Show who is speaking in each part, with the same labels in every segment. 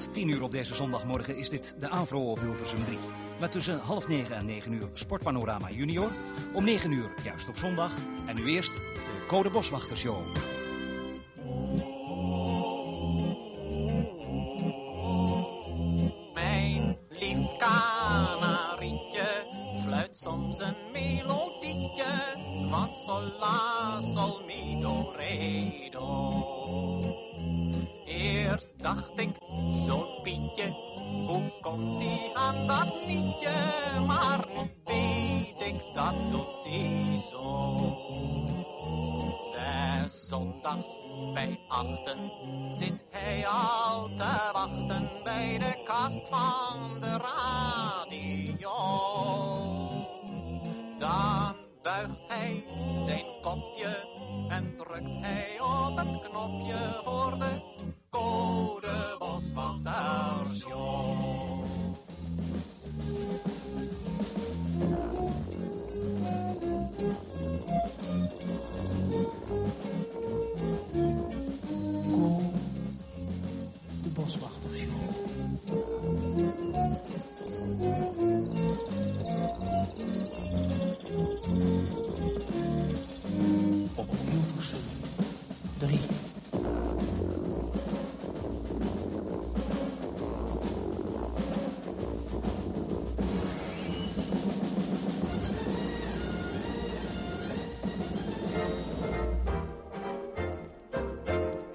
Speaker 1: Tot 10 uur op deze zondagmorgen is dit de Avro op Hilversum 3. Met tussen half 9 en 9 uur Sportpanorama Junior. Om 9 uur juist op zondag. En nu eerst de Code Boswachtershow.
Speaker 2: Zondags bij achten zit hij al te wachten bij de kast van de radio. Dan buigt hij zijn kopje en drukt hij op het knopje voor de code.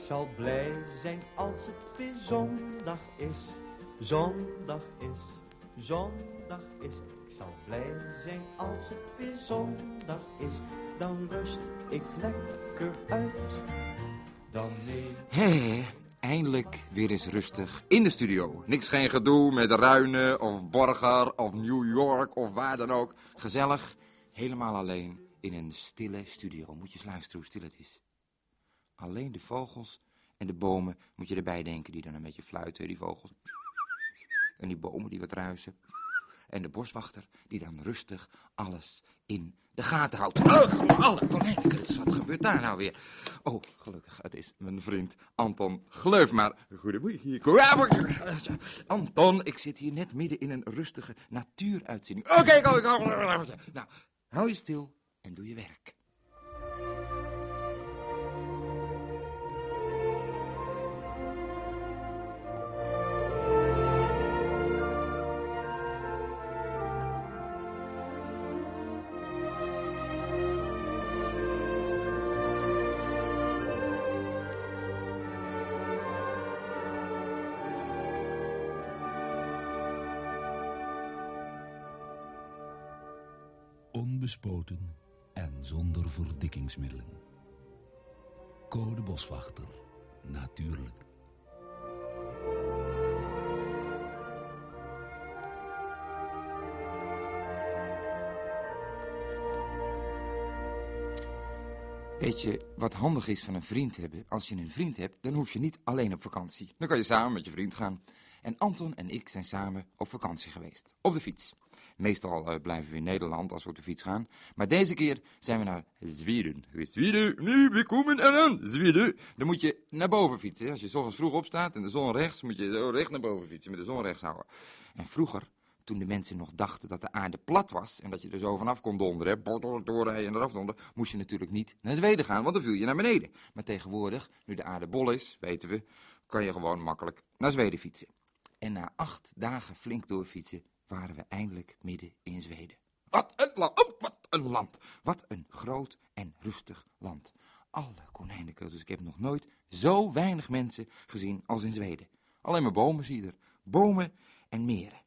Speaker 3: Zal blij zijn als het weer zondag is. Zondag is, zondag is. Ik zal blij zijn als het weer zondag is. Dan rust ik lekker uit. Dan neem
Speaker 4: Hé, eindelijk weer eens rustig in de studio. Niks geen gedoe met Ruinen of Borger of New York of waar dan ook. Gezellig, helemaal alleen in een stille studio. Moet je eens luisteren hoe stil het is. Alleen de vogels en de bomen moet je erbij denken die dan een beetje fluiten, die vogels. En die bomen die wat ruisen. En de boswachter die dan rustig alles in de gaten houdt. Oh, alle konijnenkuts, wat gebeurt daar nou weer? Oh, gelukkig, het is mijn vriend Anton Gleuf. Maar goedemorgen. Anton, ik zit hier net midden in een rustige natuuruitzending. Oké, kom, kom. Nou, hou je stil en doe je werk.
Speaker 5: Onbespoten en zonder verdikkingsmiddelen. Code Boswachter. Natuurlijk.
Speaker 4: Weet je wat handig is van een vriend hebben? Als je een vriend hebt, dan hoef je niet alleen op vakantie. Dan kan je samen met je vriend gaan. En Anton en ik zijn samen op vakantie geweest. Op de fiets. Meestal eh, blijven we in Nederland als we op de fiets gaan. Maar deze keer zijn we naar Zweden. Zweden, nu, we komen eraan. Zweden. Dan moet je naar boven fietsen. Als je 's ochtends vroeg opstaat en de zon rechts, moet je zo recht naar boven fietsen. Met de zon rechts houden. En vroeger, toen de mensen nog dachten dat de aarde plat was en dat je er zo vanaf kon donderen, doorrijden en eraf donderen, moest je natuurlijk niet naar Zweden gaan, want dan viel je naar beneden. Maar tegenwoordig, nu de aarde bol is, weten we, kan je gewoon makkelijk naar Zweden fietsen. En na acht dagen flink doorfietsen waren we eindelijk midden in Zweden. Wat een land, oh, wat een land. Wat een groot en rustig land. Alle konijnenkeutels, ik heb nog nooit zo weinig mensen gezien als in Zweden. Alleen maar bomen zie je er. Bomen en meren.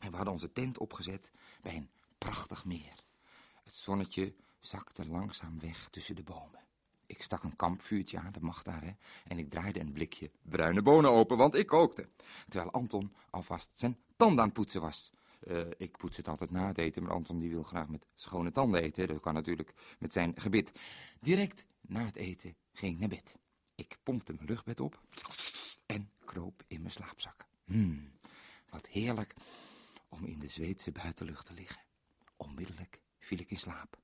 Speaker 4: En we hadden onze tent opgezet bij een prachtig meer. Het zonnetje zakte langzaam weg tussen de bomen. Ik stak een kampvuurtje aan, dat mag daar, hè. En ik draaide een blikje bruine bonen open, want ik kookte. Terwijl Anton alvast zijn tanden aan het poetsen was. Eh, ik poets het altijd na het eten, maar Anton die wil graag met schone tanden eten. Dat kan natuurlijk met zijn gebit. Direct na het eten ging ik naar bed. Ik pompte mijn rugbed op en kroop in mijn slaapzak. Hmm, wat heerlijk om in de Zweedse buitenlucht te liggen. Onmiddellijk viel ik in slaap.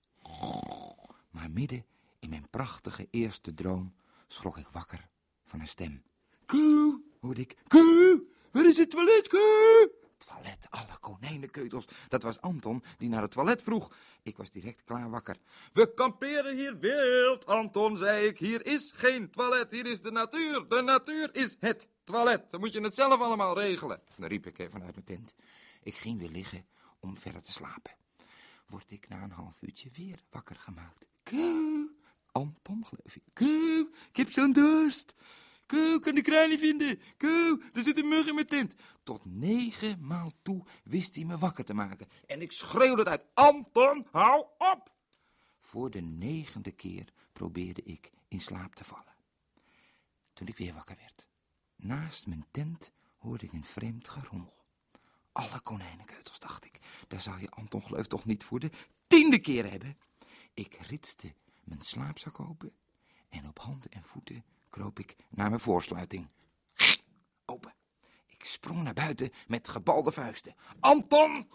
Speaker 4: Maar midden in mijn prachtige eerste droom schrok ik wakker van een stem. Koe, hoorde ik, Keu, waar is het toilet, Keu? Toilet, alle konijnenkeutels. Dat was Anton die naar het toilet vroeg. Ik was direct klaar wakker. We kamperen hier wild, Anton, zei ik. Hier is geen toilet, hier is de natuur. De natuur is het toilet. Dan moet je het zelf allemaal regelen. Dan riep ik even uit mijn tent. Ik ging weer liggen om verder te slapen. Word ik na een half uurtje weer wakker gemaakt. Keu, Anton geloof ik. Ik heb zo'n dorst. Keu, kan de kraan niet vinden. Keu, er zit een mug in mijn tent. Tot negen maal toe wist hij me wakker te maken. En ik schreeuwde het uit. Anton, hou op! Voor de negende keer probeerde ik in slaap te vallen. Toen ik weer wakker werd. Naast mijn tent hoorde ik een vreemd gerommel. Alle konijnenkeutels, dacht ik. Daar zou je Anton Gleuf toch niet voor de tiende keer hebben. Ik ritste mijn slaapzak open en op handen en voeten kroop ik naar mijn voorsluiting. Open. Ik sprong naar buiten met gebalde vuisten. Anton.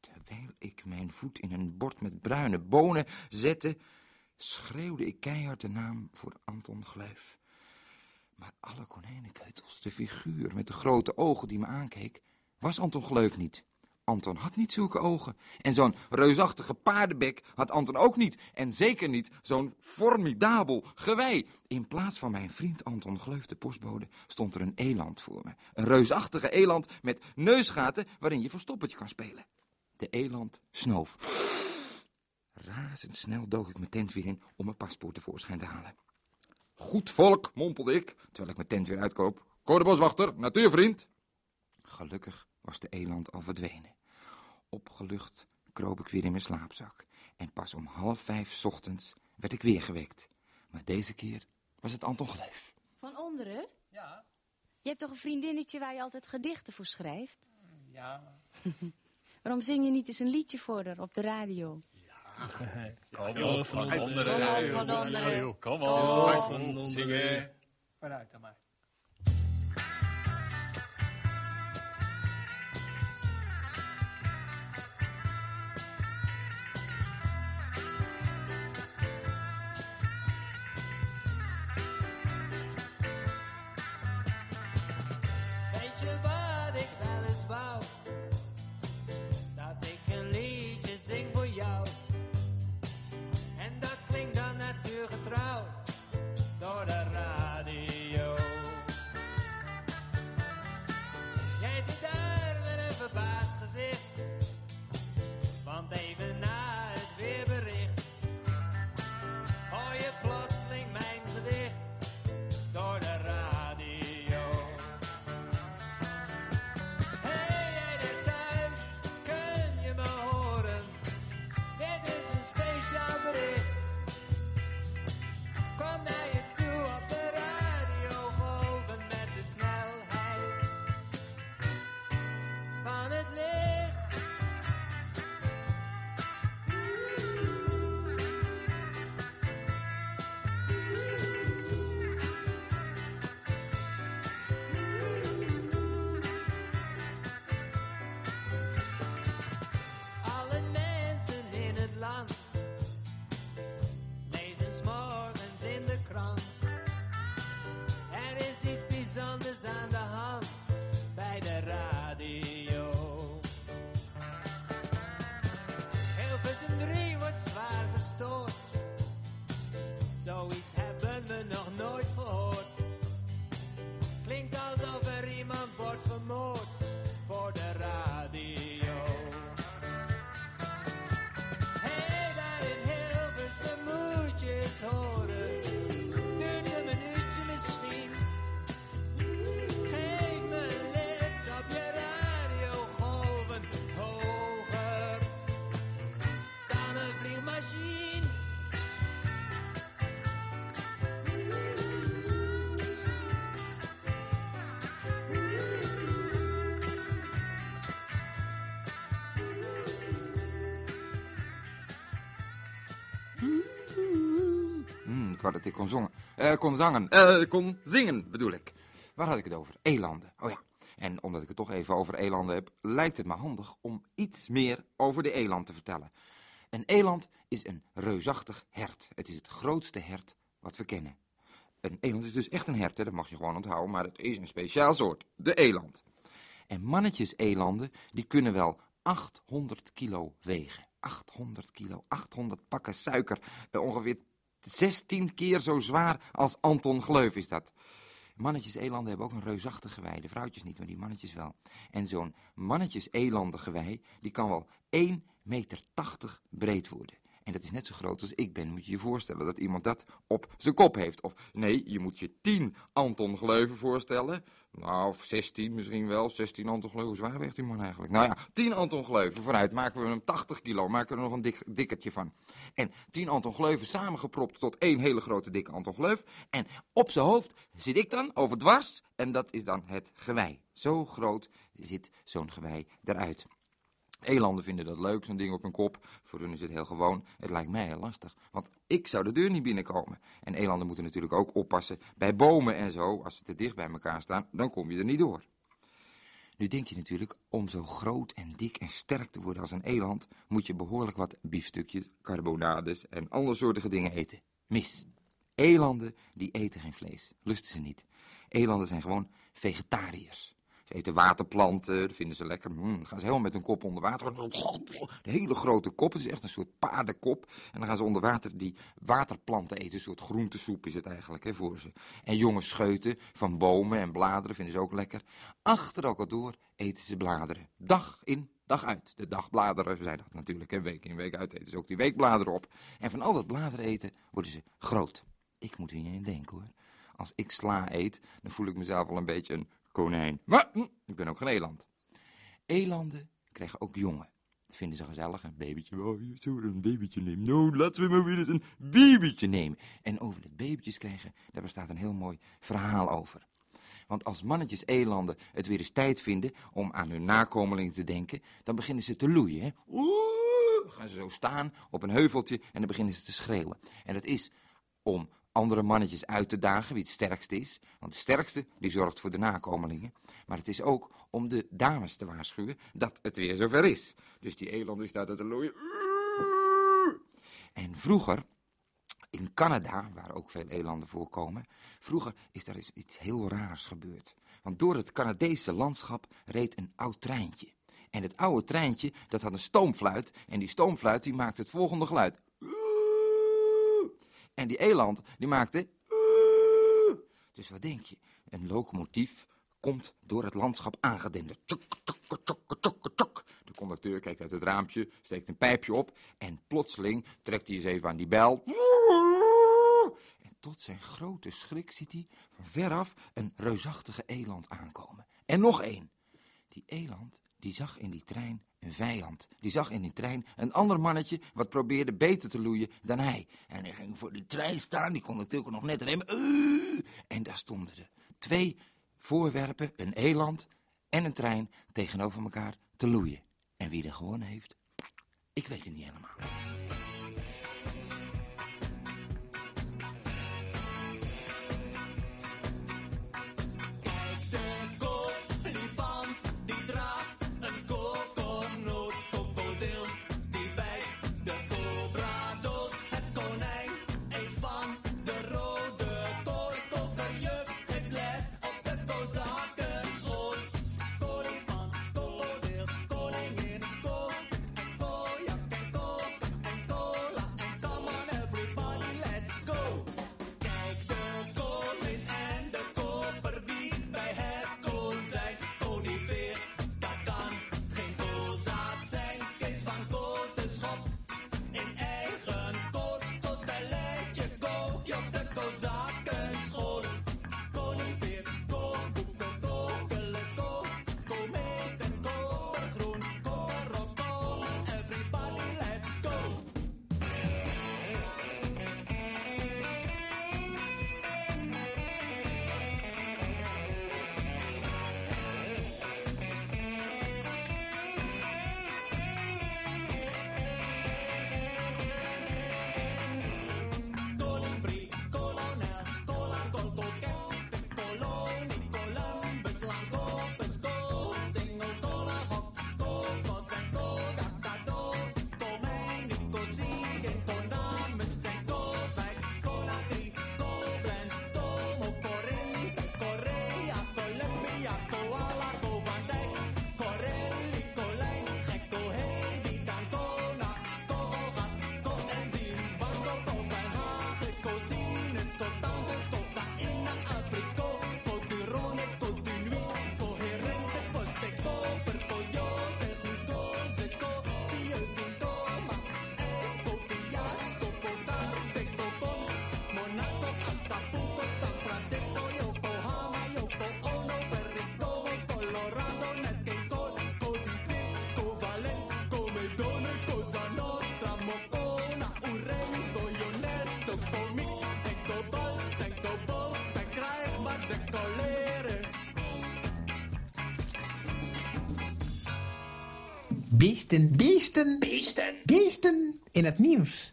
Speaker 4: Terwijl ik mijn voet in een bord met bruine bonen zette, schreeuwde ik keihard de naam voor Anton Gleuf. Maar alle konijnenkeutels, de figuur met de grote ogen die me aankeek, was Anton Gleuf niet. Anton had niet zulke ogen. En zo'n reusachtige paardenbek had Anton ook niet. En zeker niet zo'n formidabel gewei. In plaats van mijn vriend Anton Gleuf, de postbode, stond er een eland voor me. Een reusachtige eland met neusgaten waarin je verstoppertje kan spelen. De eland snoof. Razendsnel dook ik mijn tent weer in om mijn paspoort tevoorschijn te halen. Goed volk, mompelde ik, terwijl ik mijn tent weer uitkoop. Codeboswachter, natuurvriend. Gelukkig was de eland al verdwenen. Opgelucht kroop ik weer in mijn slaapzak. En pas om half vijf ochtends werd ik weer gewekt. Maar deze keer was het Anton Gleuf.
Speaker 6: Van onderen? Ja. Je hebt toch een vriendinnetje waar je altijd gedichten voor schrijft?
Speaker 7: Ja,
Speaker 6: Waarom zing je niet eens een liedje voor haar op de radio?
Speaker 7: kom op, van
Speaker 6: Kom op,
Speaker 7: onderen.
Speaker 6: van onderen.
Speaker 7: Kom op,
Speaker 6: op.
Speaker 7: zingen. Vooruit dan maar.
Speaker 8: Wou dat ik
Speaker 4: kon, zongen, eh, kon zangen. Eh, kon zingen, bedoel ik. Waar had ik het over? Elanden. Oh ja. En omdat ik het toch even over elanden heb, lijkt het me handig om iets meer over de eland te vertellen. Een eland is een reusachtig hert. Het is het grootste hert wat we kennen. Een eland is dus echt een hert, hè, dat mag je gewoon onthouden, maar het is een speciaal soort, de eland. En mannetjes-elanden, die kunnen wel 800 kilo wegen. 800 kilo, 800 pakken suiker. Eh, ongeveer 16 keer zo zwaar als Anton Gleuf is dat. Mannetjes-elanden hebben ook een reusachtig gewei. De vrouwtjes niet, maar die mannetjes wel. En zo'n mannetjes-elanden-gewei, die kan wel 1,80 meter breed worden. En dat is net zo groot als ik ben. Moet je je voorstellen dat iemand dat op zijn kop heeft. Of nee, je moet je 10 Anton Gleuven voorstellen. Nou, of 16 misschien wel. 16 Anton Gleuven. Zwaar weegt die man eigenlijk? Nou ja, 10 Anton Gleuven. Vooruit maken we hem 80 kilo. Maken we er nog een dik, dikkertje van. En 10 Anton Gleuven samengepropt tot één hele grote dikke Anton Gleuf. En op zijn hoofd zit ik dan overdwars. En dat is dan het gewei. Zo groot zit zo'n gewei eruit. Elanden vinden dat leuk, zo'n ding op hun kop. Voor hun is het heel gewoon. Het lijkt mij heel lastig, want ik zou de deur niet binnenkomen. En elanden moeten natuurlijk ook oppassen bij bomen en zo. Als ze te dicht bij elkaar staan, dan kom je er niet door. Nu denk je natuurlijk, om zo groot en dik en sterk te worden als een eland... moet je behoorlijk wat biefstukjes, carbonades en andere soortige dingen eten. Mis. Elanden, die eten geen vlees. Lusten ze niet. Elanden zijn gewoon vegetariërs. Ze eten waterplanten, dat vinden ze lekker. Mm, dan gaan ze helemaal met hun kop onder water. De hele grote kop, het is echt een soort paardenkop. En dan gaan ze onder water die waterplanten eten. Een soort groentesoep is het eigenlijk hè, voor ze. En jonge scheuten van bomen en bladeren vinden ze ook lekker. Achter elkaar door eten ze bladeren. Dag in, dag uit. De dagbladeren zijn dat natuurlijk. Hè. Week in, week uit eten ze ook die weekbladeren op. En van al dat bladeren eten worden ze groot. Ik moet hier niet in denken hoor. Als ik sla eet, dan voel ik mezelf al een beetje een konijn. Maar hm, ik ben ook geen eland. Elanden krijgen ook jongen. Dat vinden ze gezellig. Een babytje. Oh, je zou een babytje nemen. Nou, laten we maar weer eens een babytje nemen. En over het babytjes krijgen, daar bestaat een heel mooi verhaal over. Want als mannetjes elanden het weer eens tijd vinden om aan hun nakomelingen te denken, dan beginnen ze te loeien. Hè? Oeh, gaan ze zo staan op een heuveltje en dan beginnen ze te schreeuwen. En dat is om andere mannetjes uit te dagen wie het sterkste is. Want de sterkste die zorgt voor de nakomelingen. Maar het is ook om de dames te waarschuwen dat het weer zover is. Dus die eland staat er te loeien. En vroeger, in Canada, waar ook veel elanden voorkomen, vroeger is daar iets heel raars gebeurd. Want door het Canadese landschap reed een oud treintje. En het oude treintje, dat had een stoomfluit. En die stoomfluit die maakte het volgende geluid. En die eland, die maakte... Dus wat denk je? Een locomotief komt door het landschap aangedenderd. Tjok, tjok, tjok, tjok. De conducteur kijkt uit het raampje, steekt een pijpje op... en plotseling trekt hij eens even aan die bel... Tot zijn grote schrik ziet hij van veraf een reusachtige eland aankomen. En nog één. Die eland, die zag in die trein een vijand. Die zag in die trein een ander mannetje wat probeerde beter te loeien dan hij. En hij ging voor die trein staan, die kon natuurlijk nog net remmen. Uh, en daar stonden er twee voorwerpen, een eland en een trein, tegenover elkaar te loeien. En wie er gewonnen heeft, ik weet het niet helemaal.
Speaker 9: Beesten, beesten. Beesten. Beesten in het nieuws.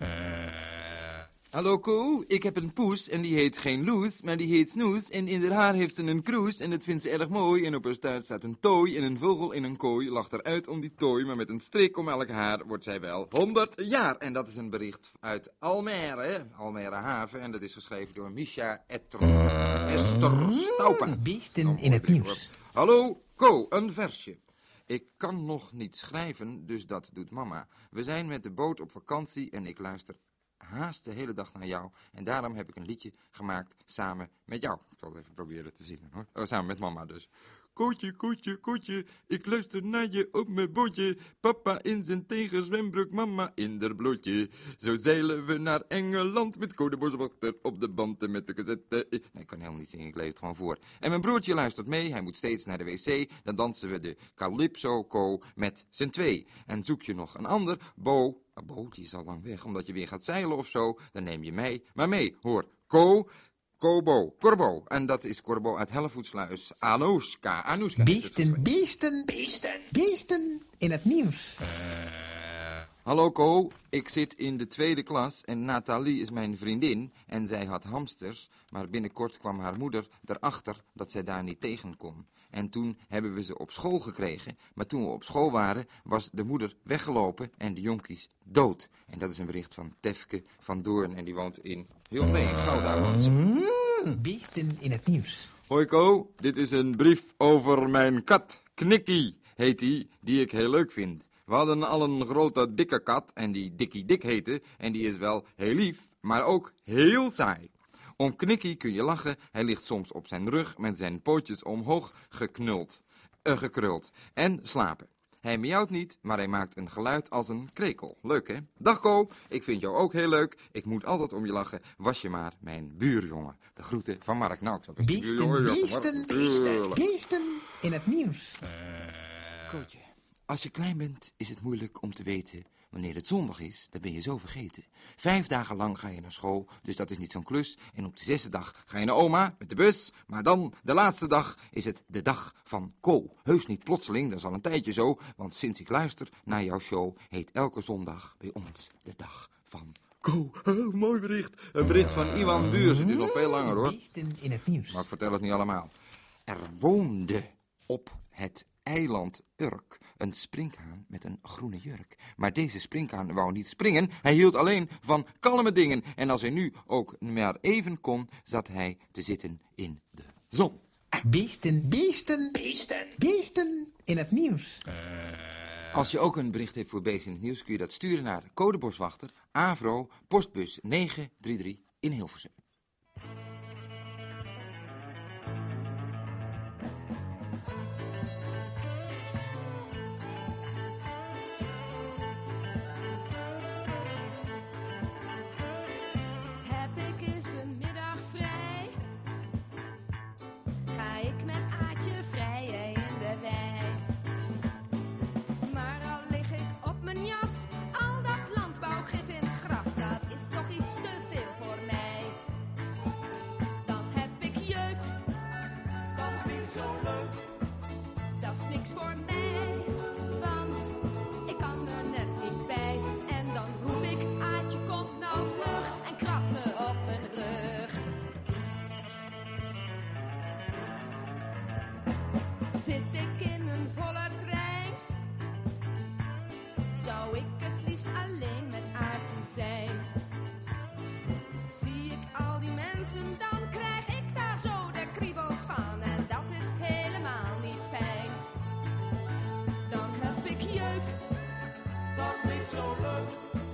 Speaker 4: Hallo Ko, ik heb een poes en die heet geen Loes, maar die heet Snoes. En in haar haar heeft ze een kroes en dat vindt ze erg mooi. En op haar staart staat een tooi en een vogel in een kooi lacht eruit om die tooi. Maar met een strik om elk haar wordt zij wel 100 jaar. En dat is een bericht uit Almere, Almere Haven. En dat is geschreven door Misha Etter, Esther Staupen.
Speaker 9: Beesten in het nieuws.
Speaker 4: Hallo Ko, een versje. Ik kan nog niet schrijven, dus dat doet mama. We zijn met de boot op vakantie en ik luister haast de hele dag naar jou. En daarom heb ik een liedje gemaakt samen met jou. Ik zal het even proberen te zingen hoor. Oh, samen met mama dus. Kootje, kootje, kootje, ik luister naar je op mijn bootje. Papa in zijn tegenzwembroek, mama in der blootje. Zo zeilen we naar Engeland met Code Boswachter op de band en met de cassette. Nee, ik kan helemaal niet zingen, ik lees het gewoon voor. En mijn broertje luistert mee, hij moet steeds naar de wc. Dan dansen we de Calypso Co met z'n twee. En zoek je nog een ander, Bo, Ah, Bo, die is al lang weg, omdat je weer gaat zeilen of zo. Dan neem je mij maar mee. Hoor, Ko, Kobo, Corbo. En dat is Corbo uit Hellevoetsluis. Anoushka, Anoushka. heet het
Speaker 9: Beesten, beesten. Beesten. Beesten in het nieuws.
Speaker 4: Hallo Ko, ik zit in de tweede klas en Nathalie is mijn vriendin en zij had hamsters, maar binnenkort kwam haar moeder erachter dat zij daar niet tegen kon. En toen hebben we ze op school gekregen, maar toen we op school waren was de moeder weggelopen en de jonkies dood. En dat is een bericht van Tefke van Doorn en die woont in Hyundai, Gouda woont ze.
Speaker 9: Mm, beesten in het nieuws.
Speaker 4: Hoi Ko, dit is een brief over mijn kat. Knikkie heet die, die ik heel leuk vind. We hadden al een grote dikke kat en die Dikkie Dik heette. En die is wel heel lief, maar ook heel saai. Om Knikkie kun je lachen, hij ligt soms op zijn rug met zijn pootjes omhoog geknuld, eh, gekruld en slapen. Hij miauwt niet, maar hij maakt een geluid als een krekel. Leuk, hè? Dag Ko, ik vind jou ook heel leuk. Ik moet altijd om je lachen. Was je maar mijn buurjongen. De groeten van Mark. Nou, ik zou best een
Speaker 9: Beesten, beesten.
Speaker 4: Tuurlijk.
Speaker 9: Beesten in het nieuws.
Speaker 4: Kootje, als je klein bent is het moeilijk om te weten wanneer het zondag is. Dan ben je zo vergeten. Vijf dagen lang ga je naar school, dus dat is niet zo'n klus. En op de zesde dag ga je naar oma met de bus. Maar dan, de laatste dag, is het de dag van Ko. Heus niet plotseling, dat is al een tijdje zo. Want sinds ik luister naar jouw show, heet elke zondag bij ons de dag van Ko. Oh, mooi bericht. Een bericht van Iwan Buurs. Het is nog veel langer hoor.
Speaker 9: In het nieuws.
Speaker 4: Maar ik vertel het niet allemaal. Er woonde op het eiland Urk een sprinkhaan met een groene jurk. Maar deze sprinkhaan wou niet springen, hij hield alleen van kalme dingen. En als hij nu ook maar even kon, zat hij te zitten in de zon.
Speaker 9: Beesten, beesten. Beesten. Beesten in het nieuws.
Speaker 4: Als je ook een bericht hebt voor Beest in het Nieuws, kun je dat sturen naar Codeboswachter, Avro, postbus 933 in Hilversum.
Speaker 10: so look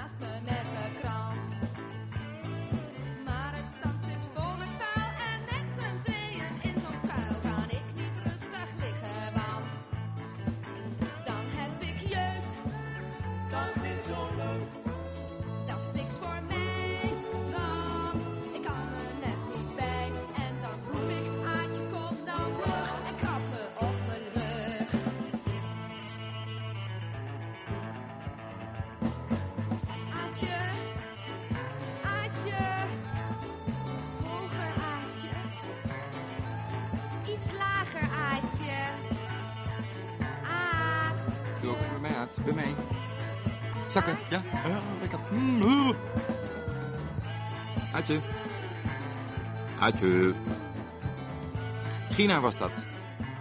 Speaker 10: Last night. Bij.
Speaker 4: Zakken, ja? Ja, lekker. Mm, uh. Aatje. Aatje. Gina was dat.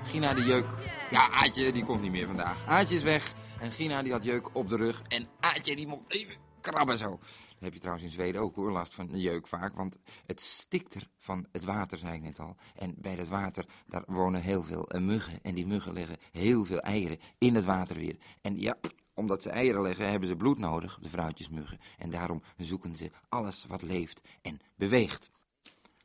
Speaker 4: Gina de jeuk. Ja, Aatje, die komt niet meer vandaag. Aatje is weg. En Gina die had jeuk op de rug. En Aatje die mocht even krabben zo. Heb je trouwens in Zweden ook hoor, last van jeuk vaak. Want het stikt er van het water, zei ik net al. En bij dat water, daar wonen heel veel muggen. En die muggen leggen heel veel eieren in het water weer. En ja, omdat ze eieren leggen, hebben ze bloed nodig, de vrouwtjesmuggen. En daarom zoeken ze alles wat leeft en beweegt.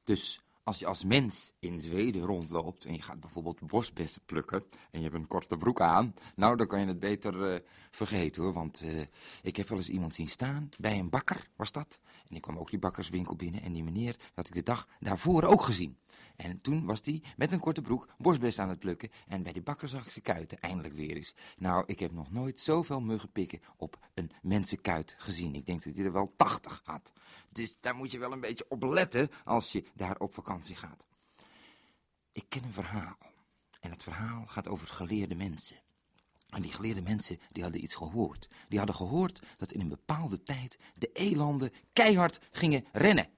Speaker 4: Dus als je als mens in Zweden rondloopt en je gaat bijvoorbeeld bosbessen plukken en je hebt een korte broek aan, nou dan kan je het beter eh, vergeten hoor. Want eh, ik heb wel eens iemand zien staan, bij een bakker was dat. En ik kwam ook die bakkerswinkel binnen en die meneer had ik de dag daarvoor ook gezien. En toen was hij met een korte broek bosbessen aan het plukken en bij die bakker zag ik zijn kuiten eindelijk weer eens. Nou, ik heb nog nooit zoveel muggen pikken op een mensenkuit gezien. Ik denk dat hij er wel 80 had. Dus daar moet je wel een beetje op letten als je daar op vakantie gaat. Ik ken een verhaal. En het verhaal gaat over geleerde mensen. En die geleerde mensen die hadden iets gehoord. Die hadden gehoord dat in een bepaalde tijd de elanden keihard gingen rennen.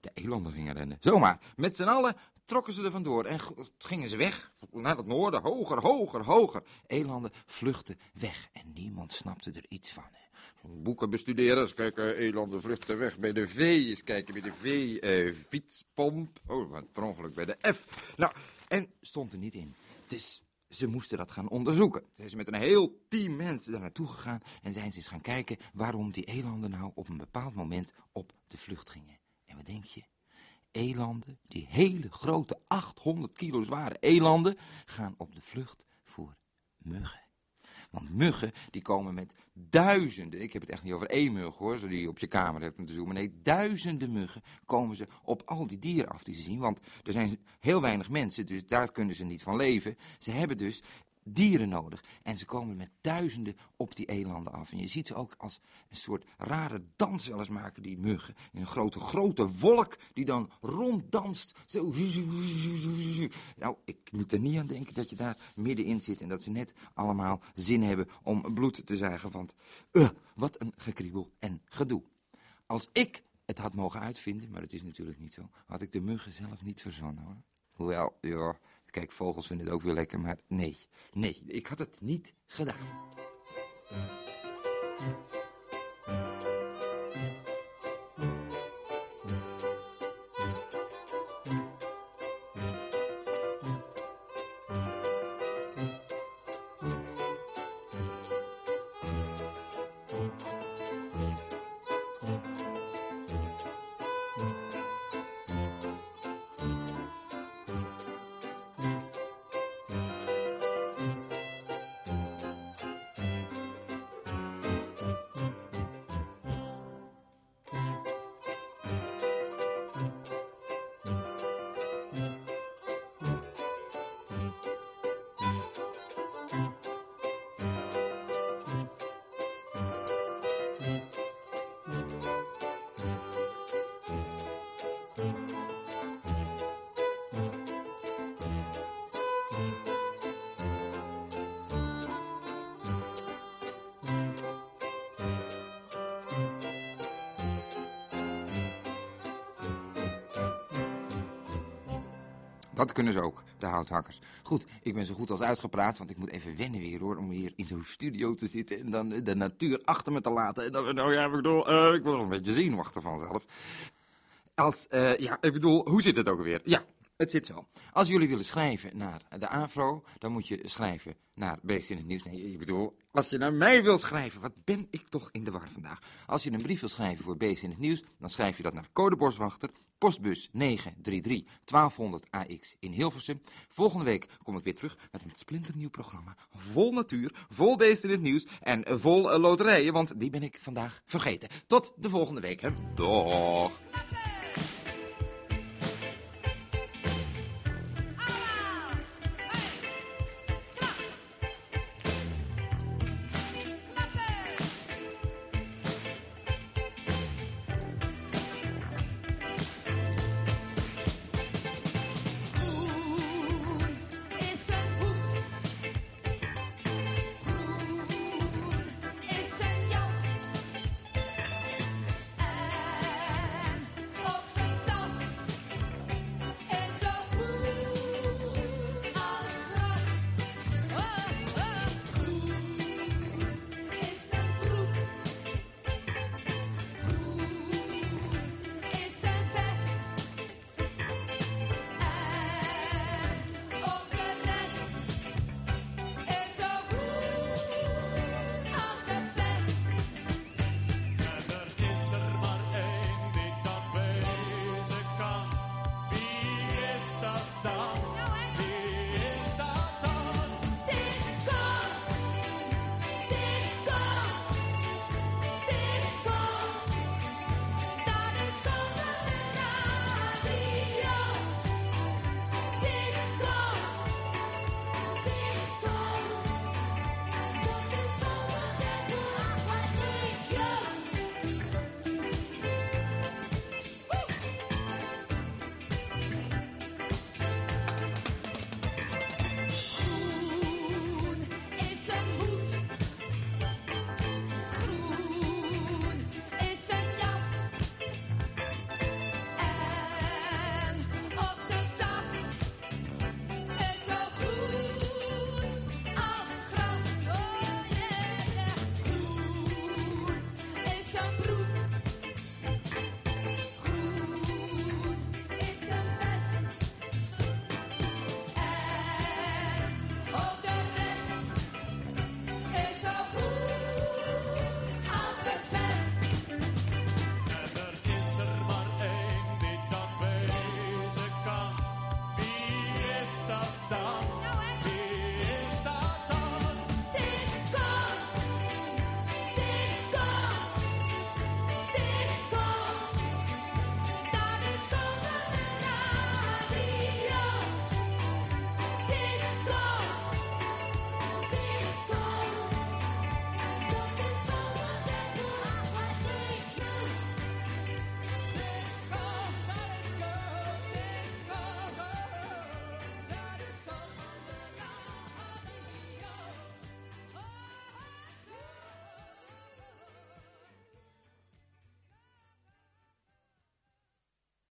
Speaker 4: De elanden gingen rennen. Zomaar, met z'n allen trokken ze er vandoor en gingen ze weg naar het noorden, hoger, hoger, hoger. Elanden vluchtten weg en niemand snapte er iets van. hè. Boeken bestuderen, eens kijken, elanden vluchten weg bij de V, eens kijken bij de V, eh, fietspomp. Oh, wat per ongeluk bij de F. Nou, en stond er niet in. Dus ze moesten dat gaan onderzoeken. Ze zijn met een heel team mensen daar naartoe gegaan en zijn ze eens gaan kijken waarom die elanden nou op een bepaald moment op de vlucht gingen. En wat denk je? Elanden, die hele grote 800 kilo zware elanden, gaan op de vlucht voor muggen. Want muggen, die komen met duizenden, ik heb het echt niet over één mug hoor, zo die je op je kamer hebt moeten zoomen. Nee, duizenden muggen komen ze op al die dieren af die ze zien. Want er zijn heel weinig mensen, dus daar kunnen ze niet van leven. Ze hebben dus dieren nodig. En ze komen met duizenden op die elanden af. En je ziet ze ook als een soort rare dans wel eens maken, die muggen. Een grote, grote wolk die dan ronddanst. Zo. Nou, ik moet er niet aan denken dat je daar middenin zit en dat ze net allemaal zin hebben om bloed te zuigen. Want eh, wat een gekriebel en gedoe. Als ik het had mogen uitvinden, maar dat is natuurlijk niet zo, had ik de muggen zelf niet verzonnen hoor. Hoewel, ja, kijk, vogels vinden het ook weer lekker, maar nee, nee, ik had het niet gedaan. Dat kunnen ze ook, de houthakkers. Goed, ik ben zo goed als uitgepraat, want ik moet even wennen weer hoor, om hier in zo'n studio te zitten en dan eh, de natuur achter me te laten. En dan, nou ja, ik bedoel, eh, ik word wel een beetje zenuwachtig vanzelf. Als, eh, ja, ik bedoel, hoe zit het ook weer? Ja, het zit zo. Als jullie willen schrijven naar de AVRO, dan moet je schrijven naar Beest in het Nieuws. Nee, ik bedoel, als je naar mij wil schrijven, wat ben ik toch in de war vandaag. Als je een brief wil schrijven voor Beest in het Nieuws, dan schrijf je dat naar Code Boswachter, postbus 933 1200 AX in Hilversum. Volgende week kom ik weer terug met een splinternieuw programma. Vol natuur, vol Beest in het Nieuws en vol eh, loterijen, want die ben ik vandaag vergeten. Tot de volgende week, hè. Dag.